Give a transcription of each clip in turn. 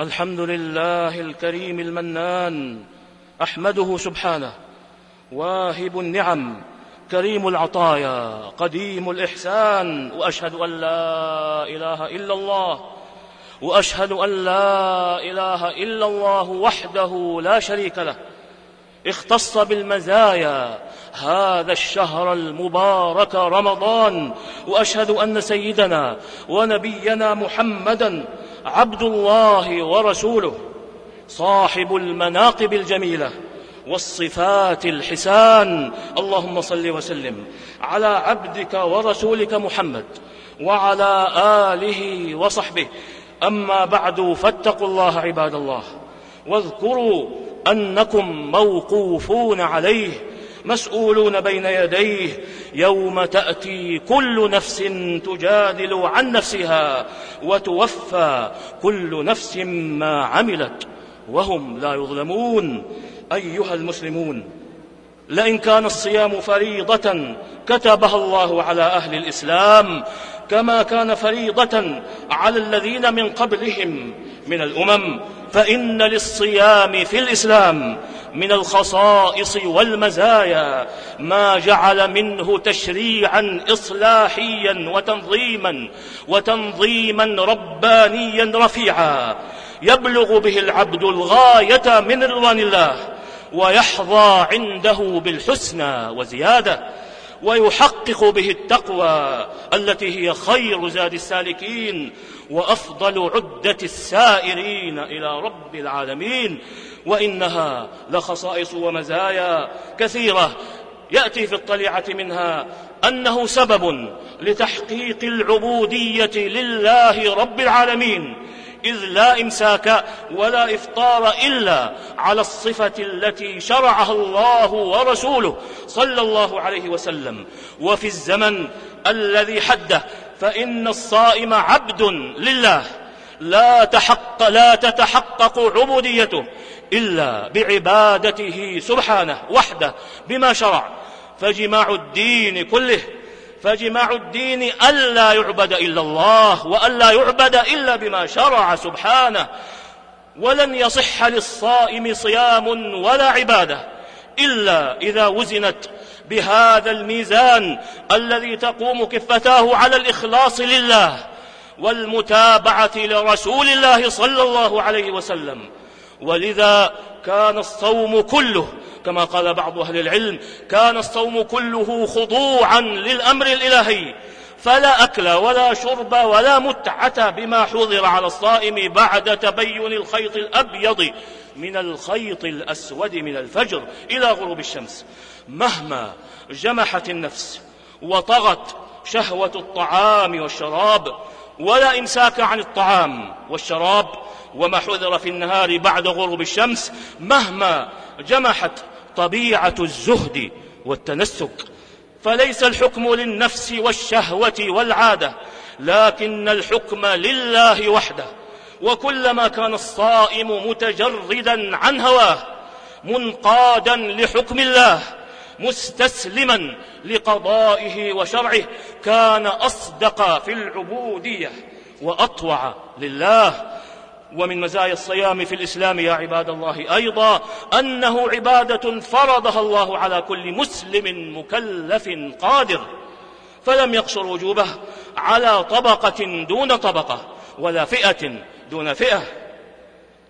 الحمد لله الكريم المنان أحمده سبحانه واهب النعم كريم العطايا قديم الإحسان وأشهد أن لا إله إلا الله وأشهد أن لا إله إلا الله وحده لا شريك له. اختص بالمزايا هذا الشهر المبارك رمضان وأشهد أن سيدنا ونبينا محمدا عبد الله ورسوله صاحب المناقب الجميلة والصفات الحسان. اللهم صل وسلم على عبدك ورسولك محمد وعلى آله وصحبه. أما بعد فاتقوا الله عباد الله واذكروا أنكم موقوفون عليه مسؤولون بين يديه يوم تأتي كل نفس تجادل عن نفسها وتوفى كل نفس ما عملت وهم لا يظلمون. أيها المسلمون لئن كان الصيام فريضة كتبها الله على أهل الإسلام كما كان فريضة على الذين من قبلهم من الأمم فإن للصيام في الإسلام من الخصائص والمزايا ما جعل منه تشريعا إصلاحيا وتنظيما وتنظيما ربانيا رفيعا. يبلغ به العبد الغاية من رضوان الله ويحظى عنده بالحسنى وزيادة ويحقق به التقوى التي هي خير زاد السالكين وأفضل عدة السائرين إلى رب العالمين وإنها لخصائص ومزايا كثيرة يأتي في الطليعة منها أنه سبب لتحقيق العبودية لله رب العالمين إذ لا إمساك ولا إفطار إلا على الصفة التي شرعها الله ورسوله صلى الله عليه وسلم. وفي الزمن الذي حده فإن الصائم عبد لله. لا تحق لا تتحقق عبوديته إلا بعبادته سبحانه وحده بما شرع. فجماع الدين كله فجماع الدين ألا يعبد إلا الله وألا يعبد إلا بما شرع سبحانه. ولن يصح للصائم صيام ولا عبادة إلا إذا وزنت بهذا الميزان الذي تقوم كفتاه على الإخلاص لله والمتابعة لرسول الله صلى الله عليه وسلم. ولذا كان الصوم كله كما قال بعض أهل العلم كان الصوم كله خضوعا للأمر الإلهي. فلا أكل ولا شرب ولا متعة بما حضر على الصائم بعد تبين الخيط الأبيض من الخيط الأسود من الفجر إلى غروب الشمس. مهما جمحت النفس وطغت شهوة الطعام والشراب ولا إمساك عن الطعام والشراب وما حذر في النهار بعد غروب الشمس مهما جمحت طبيعة الزهد والتنسك. فليس الحكم للنفس والشهوة والعادة لكن الحكم لله وحده. وكلما كان الصائم متجردا عن هواه منقادا لحكم الله مستسلما لقضائه وشرعه كان أصدق في العبودية وأطوع لله. ومن مزايا الصيام في الإسلام يا عباد الله أيضا أنه عبادة فرضها الله على كل مسلم مكلف قادر فلم يقصر وجوبه على طبقة دون طبقة ولا فئة دون فئة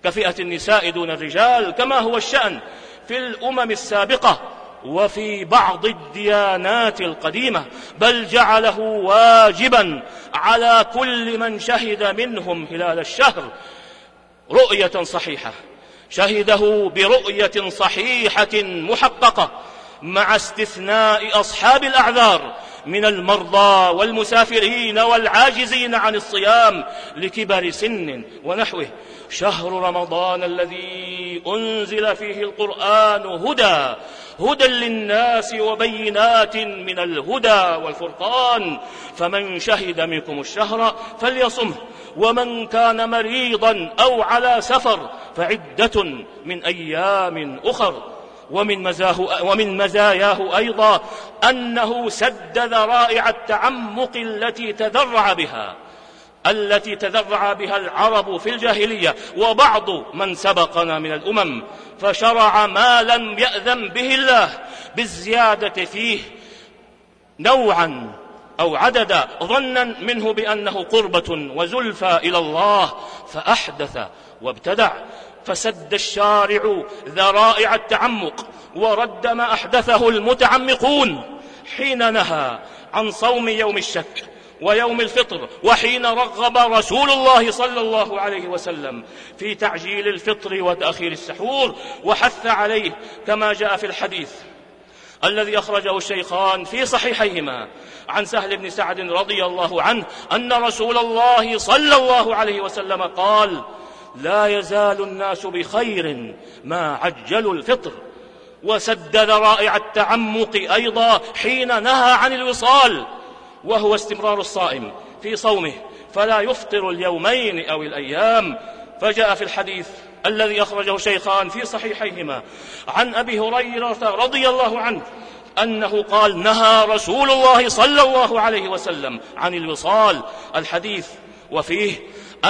كفئة النساء دون الرجال كما هو الشأن في الأمم السابقة. وفي بعض الديانات القديمة بل جعله واجبا على كل من شهد منهم هلال الشهر رؤية صحيحة. شهده برؤية صحيحة محققة مع استثناء أصحاب الأعذار من المرضى والمسافرين والعاجزين عن الصيام لكبر سن ونحوه. شهر رمضان الذي أنزل فيه القرآن هدى هدى للناس وبينات من الهدى والفرقان. فمن شهد منكم الشهر فليصمه ومن كان مريضا أو على سفر فعدة من أيام أخر. ومن, مزاه ومن مزاياه أيضا أنه سد ذرائع التعمق التي تذرع بها التي تذرع بها العرب في الجاهلية وبعض من سبقنا من الأمم فشرع ما لم يأذن به الله بالزيادة فيه نوعا أو عددا ظنا منه بأنه قربة وزلفى إلى الله فأحدث وابتدع. فسد الشارع ذرائع التعمق ورد ما أحدثه المتعمقون. حين نهى عن صوم يوم الشك ويوم الفطر وحين رغب رسول الله صلى الله عليه وسلم في تعجيل الفطر وتأخير السحور وحث عليه كما جاء في الحديث الذي أخرجه الشيخان في صحيحيهما عن سهل بن سعد رضي الله عنه أن رسول الله صلى الله عليه وسلم قال لا يزال الناس بخير ما عجلوا الفطر. وسد ذرائع التعمق أيضا حين نهى عن الوصال وهو استمرار الصائم في صومه فلا يفطر اليومين أو الأيام. فجاء في الحديث الذي أخرجه شيخان في صحيحيهما عن أبي هريرة رضي الله عنه أنه قال نهى رسول الله صلى الله عليه وسلم عن الوصال. الحديث وفيه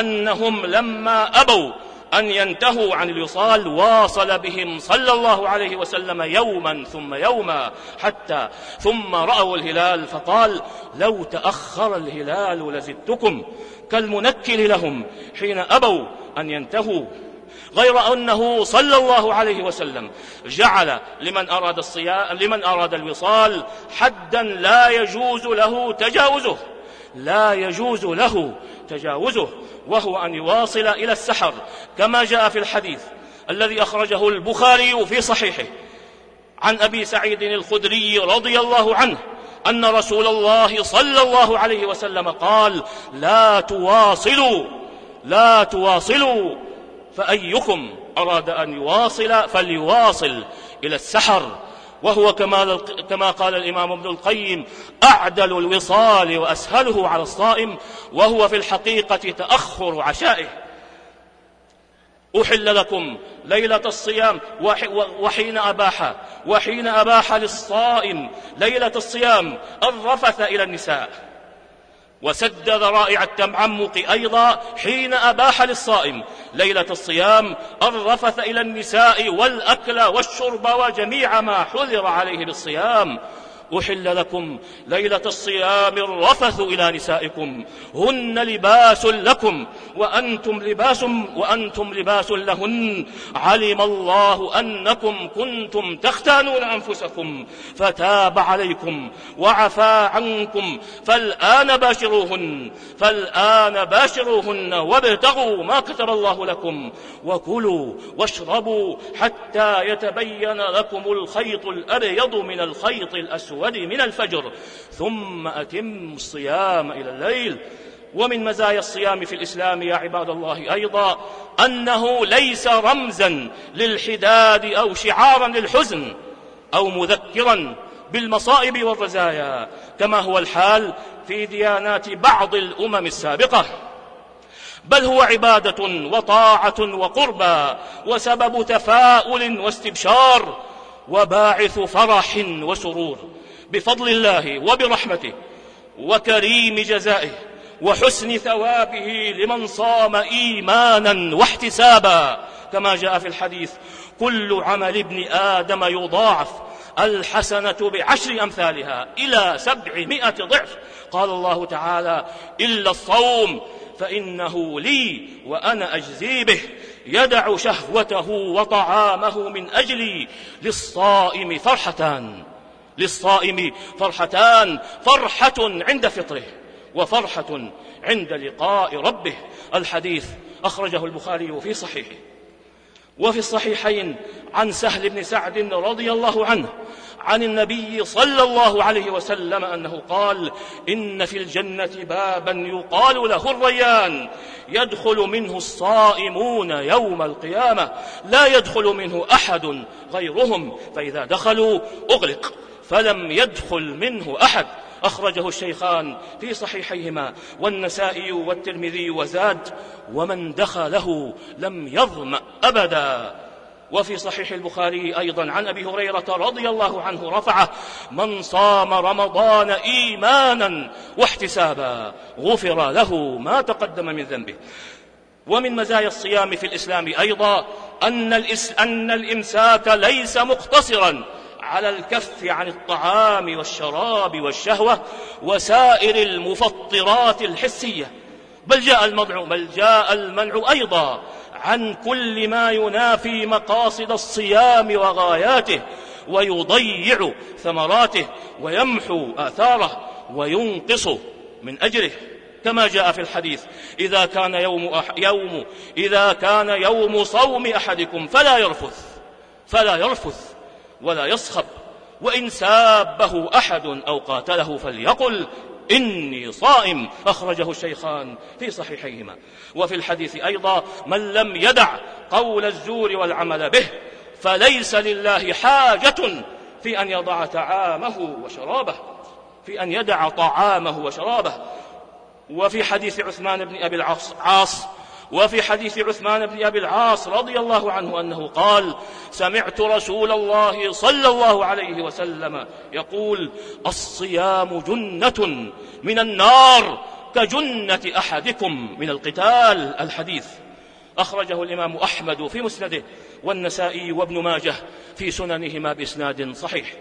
أنهم لما أبوا أن ينتهوا عن الوصال واصل بهم صلى الله عليه وسلم يوما ثم يوما حتى ثم رأوا الهلال فقال لو تأخر الهلال لزدتكم كالمنكل لهم حين أبوا أن ينتهوا. غير أنه صلى الله عليه وسلم جعل لمن أراد الصيام لمن أراد الوصال حدا لا يجوز له تجاوزه. لا يجوز له تجاوزه وهو أن يواصل إلى السحر. كما جاء في الحديث الذي أخرجه البخاري في صحيحه عن أبي سعيد الخدري رضي الله عنه أن رسول الله صلى الله عليه وسلم قال لا تواصلوا لا تواصلوا فأيكم أراد أن يواصل فليواصل إلى السحر. وهو كما, كما قال الإمام ابن القيم أعدل الوصال وأسهله على الصائم وهو في الحقيقة تأخر عشائه. أحل لكم ليلة الصيام وحين أباح وحين أباح للصائم ليلة الصيام الرفث إلى النساء. وسد ذرائع التعمق أيضا حين أباح للصائم. ليلة الصيام الرفث إلى النساء والأكل والشرب وجميع ما حذر عليه بالصيام. أحل لكم ليلة الصيام الرفث إلى نسائكم. هن لباس لكم وأنتم لباس وأنتم لباس لهن. علم الله أنكم كنتم تختانون أنفسكم. فتاب عليكم وعفى عنكم. فالآن باشروهن. فالآن باشروهن وابتغوا ما كتب الله لكم. وكلوا واشربوا حتى يتبين لكم الخيط الأبيض من الخيط الأسود. الأسود من الفجر ثم أتم الصيام إلى الليل. ومن مزايا الصيام في الإسلام يا عباد الله أيضا أنه ليس رمزا للحداد أو شعارا للحزن أو مذكرا بالمصائب والرزايا كما هو الحال في ديانات بعض الأمم السابقة. بل هو عبادة وطاعة وقربى وسبب تفاؤل واستبشار وباعث فرح وسرور. بفضل الله وبرحمته وكريم جزائه وحسن ثوابه لمن صام إيمانا واحتسابا. كما جاء في الحديث كل عمل ابن آدم يضاعف الحسنة بعشر أمثالها إلى سبعمائة ضعف. قال الله تعالى إلا الصوم فإنه لي وأنا أجزي به. يدع شهوته وطعامه من أجلي للصائم فرحتان للصائم فرحتان فرحة عند فطره وفرحة عند لقاء ربه. الحديث أخرجه البخاري في صحيحه. وفي الصحيحين عن سهل بن سعد رضي الله عنه عن النبي صلى الله عليه وسلم أنه قال إن في الجنة بابا يقال له الريان يدخل منه الصائمون يوم القيامة لا يدخل منه أحد غيرهم فإذا دخلوا أغلق. فلم يدخل منه أحد. أخرجه الشيخان في صحيحيهما والنسائي والترمذي وزاد ومن دخله لم يظمأ أبدا. وفي صحيح البخاري أيضا عن أبي هريرة رضي الله عنه رفعه من صام رمضان إيمانا واحتسابا غفر له ما تقدم من ذنبه. ومن مزايا الصيام في الإسلام أيضا أن, الإس أن الإمساك ليس مقتصرا. على الكف عن الطعام والشراب والشهوة وسائر المفطرات الحسية. بل جاء المنع بل جاء المنع أيضا عن كل ما ينافي مقاصد الصيام وغاياته ويضيع ثمراته ويمحو آثاره وينقص من أجره. كما جاء في الحديث إذا كان يوم, أح يوم إذا كان يوم صوم أحدكم فلا يرفث فلا يرفث. ولا يصخب. وإن سابه أحد أو قاتله فليقل إني صائم. أخرجه الشيخان في صحيحيهما. وفي الحديث أيضا من لم يدع قول الزور والعمل به فليس لله حاجة في أن يضع طعامه وشرابه في أن يدع طعامه وشرابه. وفي حديث عثمان بن أبي العاص وفي حديث عثمان بن أبي العاص رضي الله عنه أنه قال سمعت رسول الله صلى الله عليه وسلم يقول الصيام جنة من النار كجنة أحدكم من القتال. الحديث أخرجه الإمام أحمد في مسنده والنسائي وابن ماجه في سننهما بإسناد صحيح.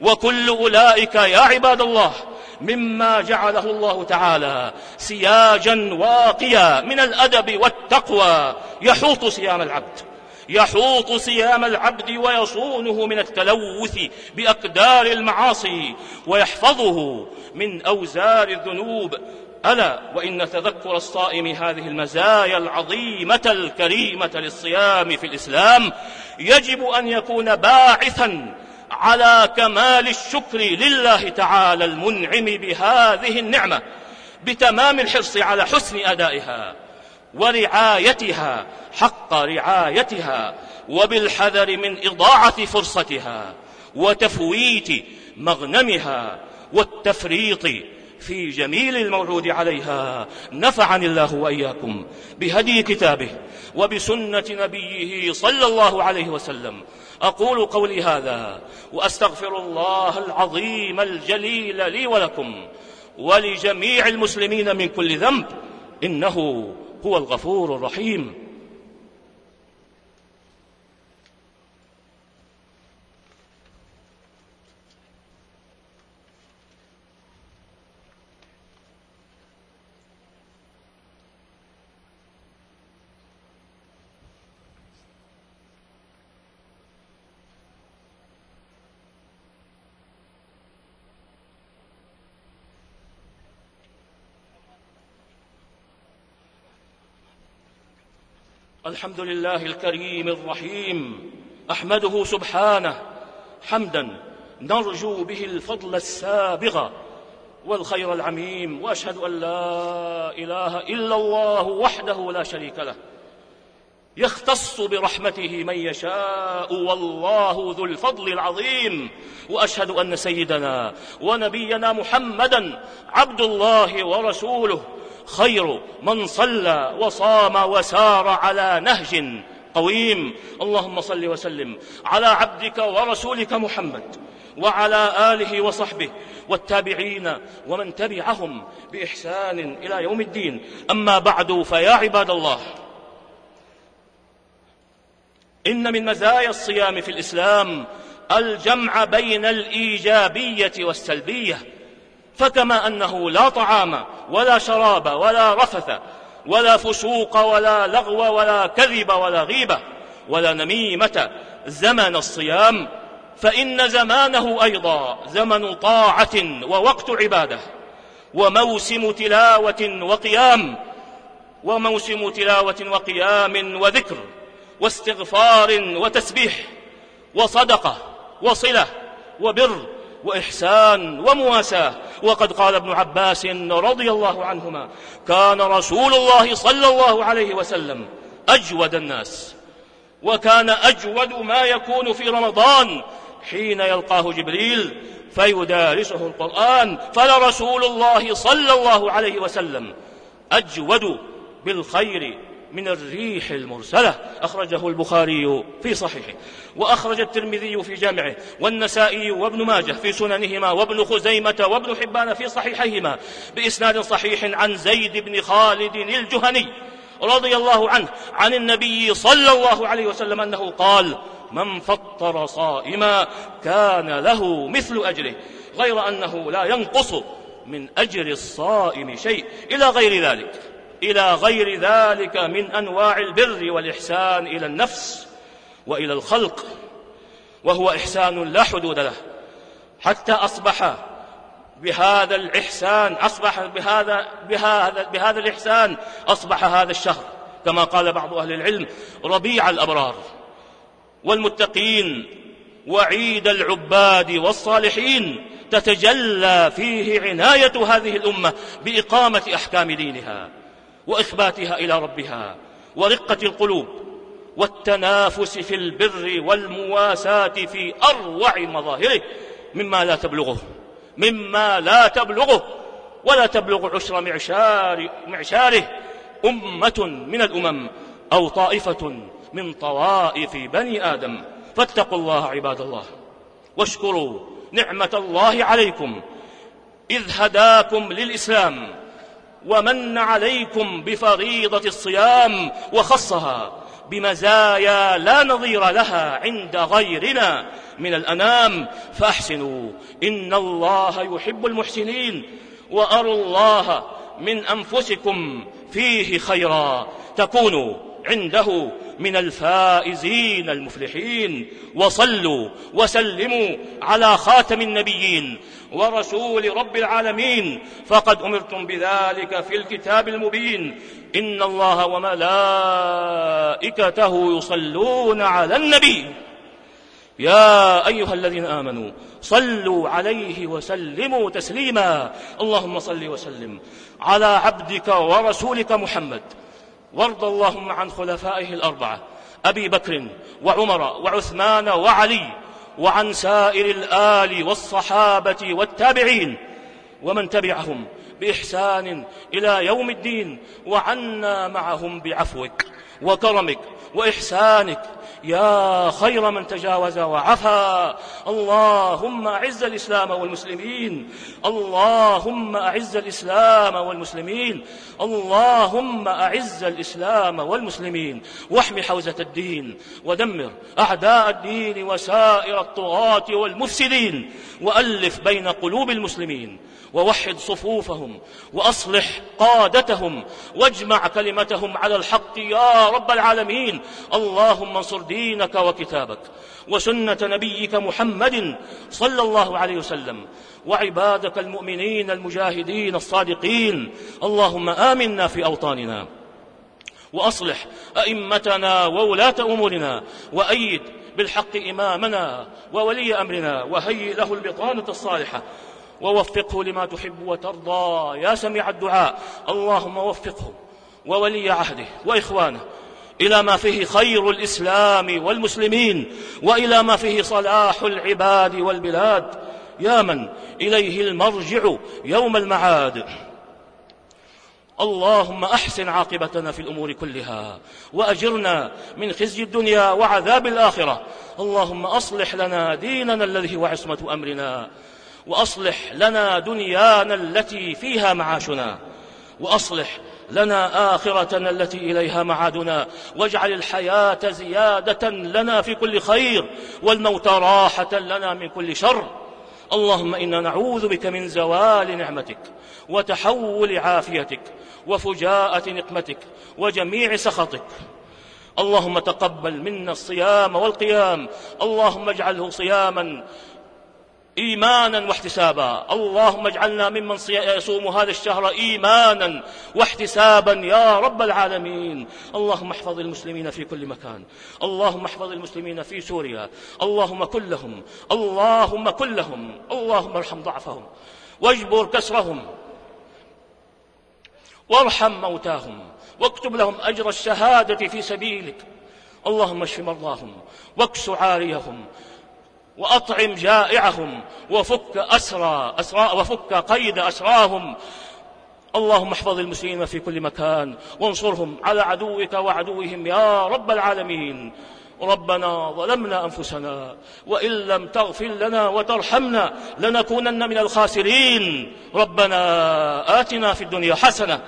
وكل أولئك يا عباد الله مما جعله الله تعالى سياجا واقيا من الأدب والتقوى. يحوط صيام العبد يحوط صيام العبد ويصونه من التلوث بأقدار المعاصي ويحفظه من أوزار الذنوب. ألا وإن تذكر الصائم هذه المزايا العظيمة الكريمة للصيام في الإسلام يجب أن يكون باعثا على كمال الشكر لله تعالى المنعم بهذه النعمة بتمام الحرص على حسن أدائها ورعايتها حق رعايتها وبالحذر من إضاعة فرصتها وتفويت مغنمها والتفريط في جميل الموعود عليها. نفعني الله وإياكم بهدي كتابه وبسنة نبيه صلى الله عليه وسلم. أقول قولي هذا وأستغفر الله العظيم الجليل لي ولكم ولجميع المسلمين من كل ذنب إنه هو الغفور الرحيم. الحمد لله الكريم الرحيم أحمده سبحانه حمدا نرجو به الفضل السابغ والخير العميم وأشهد أن لا إله إلا الله وحده لا شريك له. يختص برحمته من يشاء والله ذو الفضل العظيم. وأشهد أن سيدنا ونبينا محمدا عبد الله ورسوله. خير من صلى وصام وسار على نهج قويم. اللهم صل وسلم على عبدك ورسولك محمد وعلى آله وصحبه والتابعين ومن تبعهم بإحسان إلى يوم الدين. أما بعد فيا عباد الله إن من مزايا الصيام في الإسلام الجمع بين الإيجابية والسلبية. فكما أنه لا طعام ولا شراب ولا رفث ولا فسوق ولا لغو ولا كذب ولا غيبة ولا نميمة زمن الصيام فإن زمانه أيضا زمن طاعة ووقت عبادة وموسم تلاوة وقيام وموسم تلاوة وقيام وذكر واستغفار وتسبيح وصدقة وصلة وبر وإحسان ومواساة. وقد قال ابن عباس رضي الله عنهما كان رسول الله صلى الله عليه وسلم أجود الناس. وكان أجود ما يكون في رمضان حين يلقاه جبريل فيدارسه القرآن. فلرسول الله صلى الله عليه وسلم أجود بالخير من الريح المرسلة. أخرجه البخاري في صحيحه. وأخرج الترمذي في جامعه. والنسائي وابن ماجه في سننهما. وابن خزيمة وابن حبان في صحيحيهما. بإسناد صحيح عن زيد بن خالد الجهني رضي الله عنه عن النبي صلى الله عليه وسلم أنه قال من فطر صائما كان له مثل أجره غير أنه لا ينقص من أجر الصائم شيء إلى غير ذلك. إلى غير ذلك من أنواع البر والإحسان إلى النفس وإلى الخلق وهو إحسان لا حدود له. حتى أصبح بهذا الإحسان أصبح بهذا بهذا بهذا الإحسان أصبح هذا الشهر. كما قال بعض أهل العلم ربيع الأبرار والمتقين وعيد العباد والصالحين تتجلى فيه عناية هذه الأمة بإقامة أحكام دينها. وإخباتها إلى ربها ورقة القلوب والتنافس في البر والمواساة في أروع مظاهره مما لا تبلغه مما لا تبلغه ولا تبلغ عشر معشار معشاره أمة من الأمم أو طائفة من طوائف بني آدم. فاتقوا الله عباد الله واشكروا نعمة الله عليكم إذ هداكم للإسلام ومن عليكم بفريضة الصيام وخصها بمزايا لا نظير لها عند غيرنا من الأنام فأحسنوا. إن الله يحب المحسنين وأروا الله من أنفسكم فيه خيرا. تكونوا عنده من الفائزين المفلحين. وصلوا وسلموا على خاتم النبيين ورسول رب العالمين. فقد أمرتم بذلك في الكتاب المبين. إن الله وملائكته يصلون على النبي. يا أيها الذين آمنوا صلوا عليه وسلموا تسليما. اللهم صل وسلم على عبدك ورسولك محمد. وارض اللهم عن خلفائه الأربعة أبي بكر وعمر وعثمان وعلي وعن سائر الآل والصحابة والتابعين ومن تبعهم بإحسان إلى يوم الدين وعنا معهم بعفوك وكرمك وإحسانك يا خير من تجاوز وعفا. اللهم أعز الإسلام والمسلمين. اللهم أعز الإسلام والمسلمين. اللهم أعز الإسلام والمسلمين. واحم حوزة الدين. ودمر أعداء الدين وسائر الطغاة والمفسدين. وألف بين قلوب المسلمين. ووحد صفوفهم وأصلح قادتهم واجمع كلمتهم على الحق يا رب العالمين. اللهم انصر دينك وكتابك وسنة نبيك محمد صلى الله عليه وسلم وعبادك المؤمنين المجاهدين الصادقين. اللهم آمنا في أوطاننا وأصلح أئمتنا وولاة أمورنا وأيد بالحق إمامنا وولي أمرنا وهيئ له البطانة الصالحة ووفقه لما تحب وترضى. يا سميع الدعاء اللهم وفقه وولي عهده وإخوانه إلى ما فيه خير الإسلام والمسلمين وإلى ما فيه صلاح العباد والبلاد. يا من إليه المرجع يوم المعاد. اللهم أحسن عاقبتنا في الأمور كلها وأجرنا من خزي الدنيا وعذاب الآخرة. اللهم أصلح لنا ديننا الذي هو عصمة أمرنا. وأصلح لنا دنيانا التي فيها معاشنا وأصلح لنا آخرتنا التي إليها معادنا واجعل الحياة زيادة لنا في كل خير والموت راحة لنا من كل شر. اللهم إنا نعوذ بك من زوال نعمتك وتحول عافيتك وفجاءة نقمتك وجميع سخطك. اللهم تقبل منا الصيام والقيام اللهم اجعله صياما إيمانا واحتسابا. اللهم اجعلنا ممن يصوم هذا الشهر إيمانا واحتسابا يا رب العالمين. اللهم احفظ المسلمين في كل مكان. اللهم احفظ المسلمين في سوريا. اللهم كلهم. اللهم كلهم. اللهم ارحم ضعفهم. واجبر كسرهم. وارحم موتاهم. واكتب لهم أجر الشهادة في سبيلك. اللهم اشف مرضاهم. واكس عاريهم. وأطعم جائعهم وفك أسرى, أسرى وفك قيد أسراهم. اللهم احفظ المسلمين في كل مكان وانصرهم على عدوك وعدوهم يا رب العالمين. ربنا ظلمنا أنفسنا وإن لم تغفر لنا وترحمنا لنكونن من الخاسرين. ربنا آتنا في الدنيا حسنة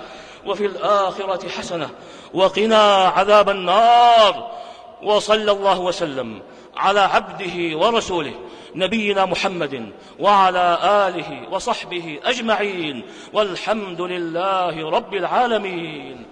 وفي الآخرة حسنة وقنا عذاب النار. وصلى الله وسلم. على عبده ورسوله نبينا محمد وعلى آله وصحبه أجمعين والحمد لله رب العالمين.